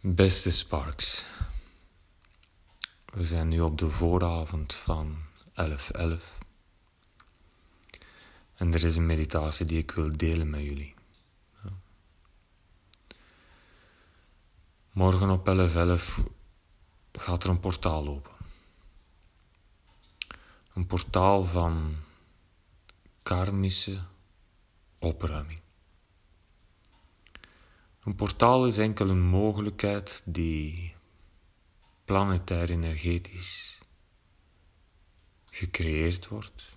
Beste Sparks, we zijn nu op de vooravond van 11.11 en er is een meditatie die ik wil delen met jullie. Morgen op 11.11 gaat er een portaal open. Een portaal van karmische opruiming. Een portaal is enkel een mogelijkheid die planetair energetisch gecreëerd wordt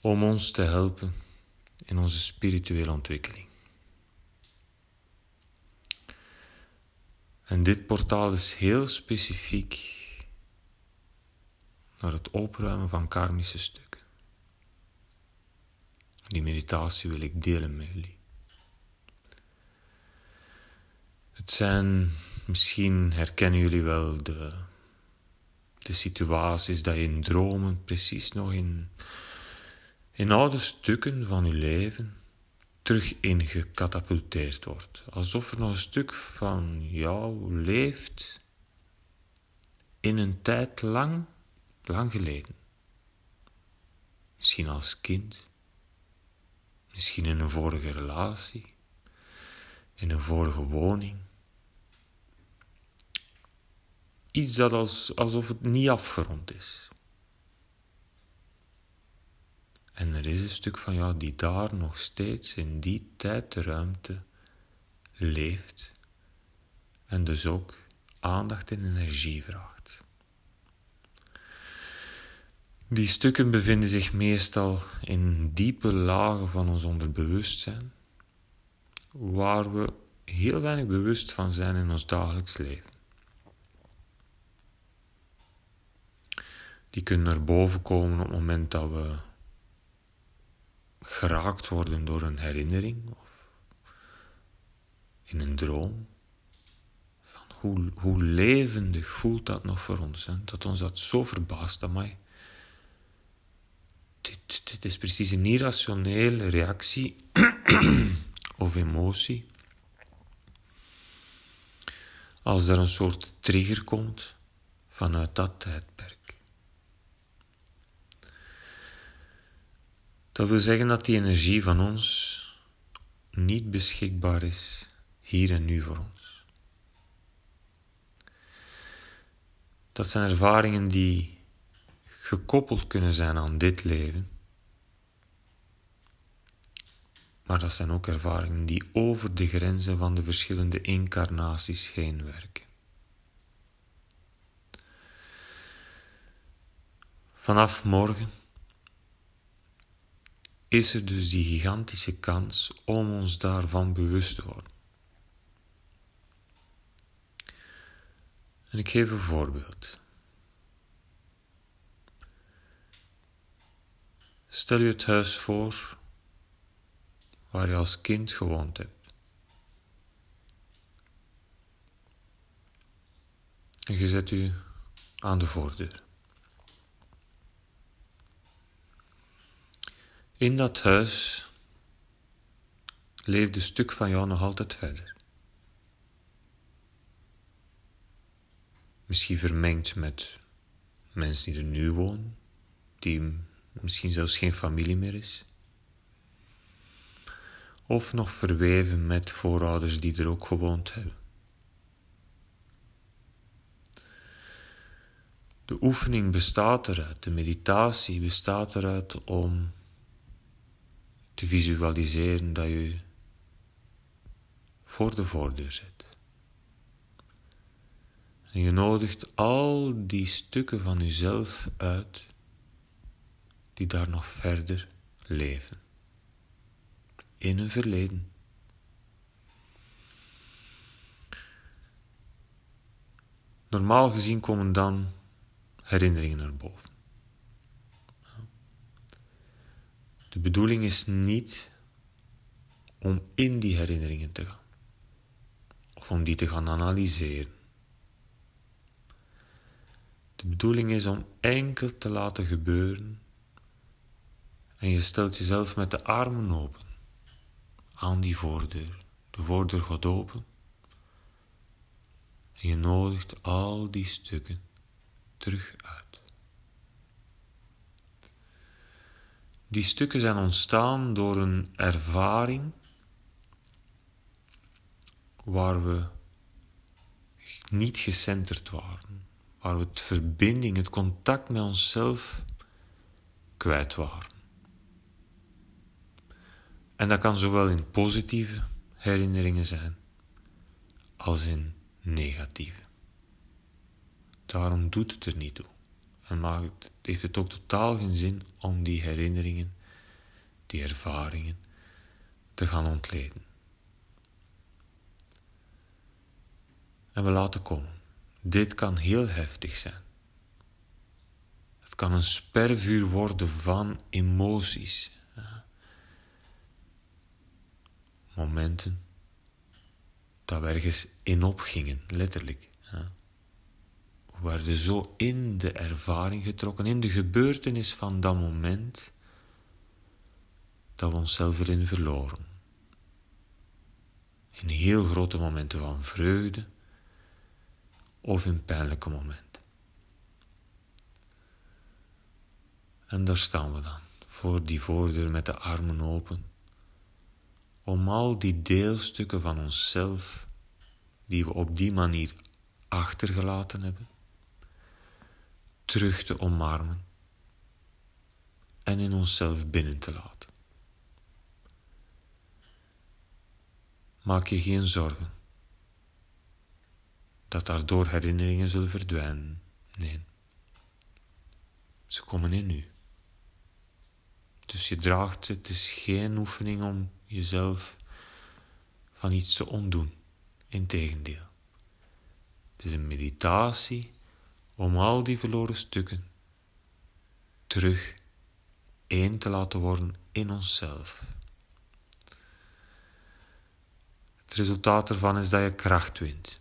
om ons te helpen in onze spirituele ontwikkeling. En dit portaal is heel specifiek naar het opruimen van karmische stukken. Die meditatie wil ik delen met jullie. Het zijn, misschien herkennen jullie wel de, de situaties dat je in dromen precies nog in, in oude stukken van je leven terug ingecatapulteerd wordt. Alsof er nog een stuk van jou leeft in een tijd lang, lang geleden. Misschien als kind, misschien in een vorige relatie, in een vorige woning. Iets dat als, alsof het niet afgerond is. En er is een stuk van jou die daar nog steeds in die tijd de ruimte leeft en dus ook aandacht en energie vraagt. Die stukken bevinden zich meestal in diepe lagen van ons onderbewustzijn, waar we heel weinig bewust van zijn in ons dagelijks leven. Die kunnen naar boven komen op het moment dat we geraakt worden door een herinnering of in een droom. Van hoe, hoe levendig voelt dat nog voor ons? Hè? Dat ons dat zo verbaast. mij. dit, dit is precies een irrationele reactie of emotie. Als er een soort trigger komt vanuit dat tijdperk. Dat wil zeggen dat die energie van ons niet beschikbaar is hier en nu voor ons. Dat zijn ervaringen die gekoppeld kunnen zijn aan dit leven. Maar dat zijn ook ervaringen die over de grenzen van de verschillende incarnaties heen werken. Vanaf morgen is er dus die gigantische kans om ons daarvan bewust te worden. En ik geef een voorbeeld. Stel je het huis voor waar je als kind gewoond hebt. En je zet u aan de voordeur. In dat huis leeft een stuk van jou nog altijd verder. Misschien vermengd met mensen die er nu wonen, die misschien zelfs geen familie meer is. Of nog verweven met voorouders die er ook gewoond hebben. De oefening bestaat eruit, de meditatie bestaat eruit om te visualiseren dat je voor de voordeur zit. En je nodigt al die stukken van jezelf uit die daar nog verder leven. In een verleden. Normaal gezien komen dan herinneringen naar boven. De bedoeling is niet om in die herinneringen te gaan of om die te gaan analyseren. De bedoeling is om enkel te laten gebeuren en je stelt jezelf met de armen open aan die voordeur. De voordeur gaat open En je nodigt al die stukken terug uit. Die stukken zijn ontstaan door een ervaring waar we niet gecenterd waren, waar we het verbinding, het contact met onszelf kwijt waren. En dat kan zowel in positieve herinneringen zijn als in negatieve. Daarom doet het er niet toe. En heeft het ook totaal geen zin om die herinneringen, die ervaringen te gaan ontleden. En we laten komen. Dit kan heel heftig zijn. Het kan een spervuur worden van emoties. Momenten dat we ergens in opgingen, letterlijk. We werden zo in de ervaring getrokken, in de gebeurtenis van dat moment, dat we onszelf erin verloren. In heel grote momenten van vreugde of in pijnlijke momenten. En daar staan we dan, voor die voordeur met de armen open, om al die deelstukken van onszelf, die we op die manier achtergelaten hebben, terug te omarmen en in onszelf binnen te laten. Maak je geen zorgen dat daardoor herinneringen zullen verdwijnen. Nee, ze komen in u. Dus je draagt het is geen oefening om jezelf van iets te ontdoen. Integendeel. Het is een meditatie om al die verloren stukken terug één te laten worden in onszelf. Het resultaat ervan is dat je kracht wint.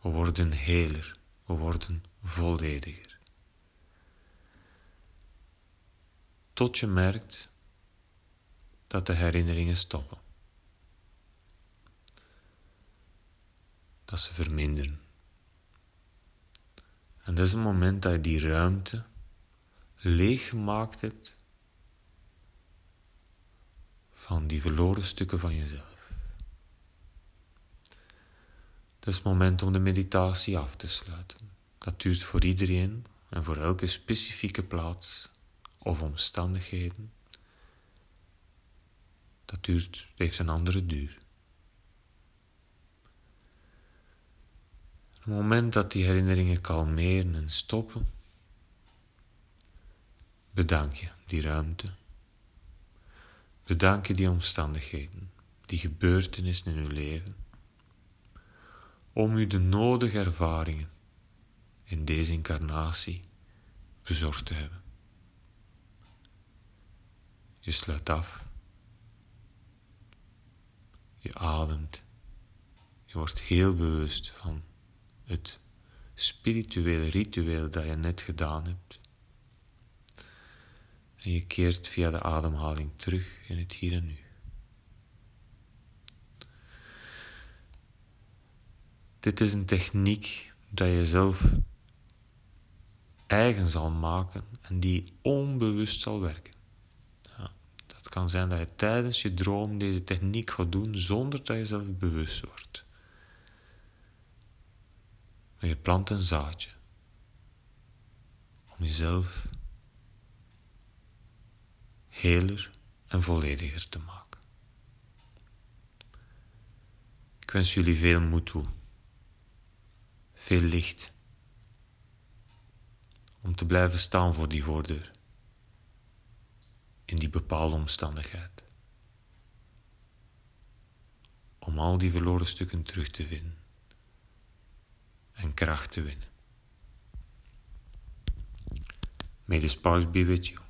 We worden heler, we worden vollediger. Tot je merkt dat de herinneringen stoppen. Dat ze verminderen. En dat is het moment dat je die ruimte leeggemaakt hebt van die verloren stukken van jezelf. Dat is het moment om de meditatie af te sluiten. Dat duurt voor iedereen en voor elke specifieke plaats of omstandigheden. Dat duurt, heeft een andere duur. Het moment dat die herinneringen kalmeren en stoppen, bedank je die ruimte. Bedank je die omstandigheden, die gebeurtenissen in uw leven, om u de nodige ervaringen in deze incarnatie bezorgd te hebben. Je sluit af. Je ademt. Je wordt heel bewust van het spirituele ritueel dat je net gedaan hebt. En je keert via de ademhaling terug in het hier en nu. Dit is een techniek dat je zelf eigen zal maken en die onbewust zal werken. Ja, dat kan zijn dat je tijdens je droom deze techniek gaat doen zonder dat je zelf bewust wordt. Maar je plant een zaadje. Om jezelf heler en vollediger te maken. Ik wens jullie veel moed toe, veel licht, om te blijven staan voor die voordeur, in die bepaalde omstandigheid, om al die verloren stukken terug te vinden en kracht te winnen. May the sparks be with you.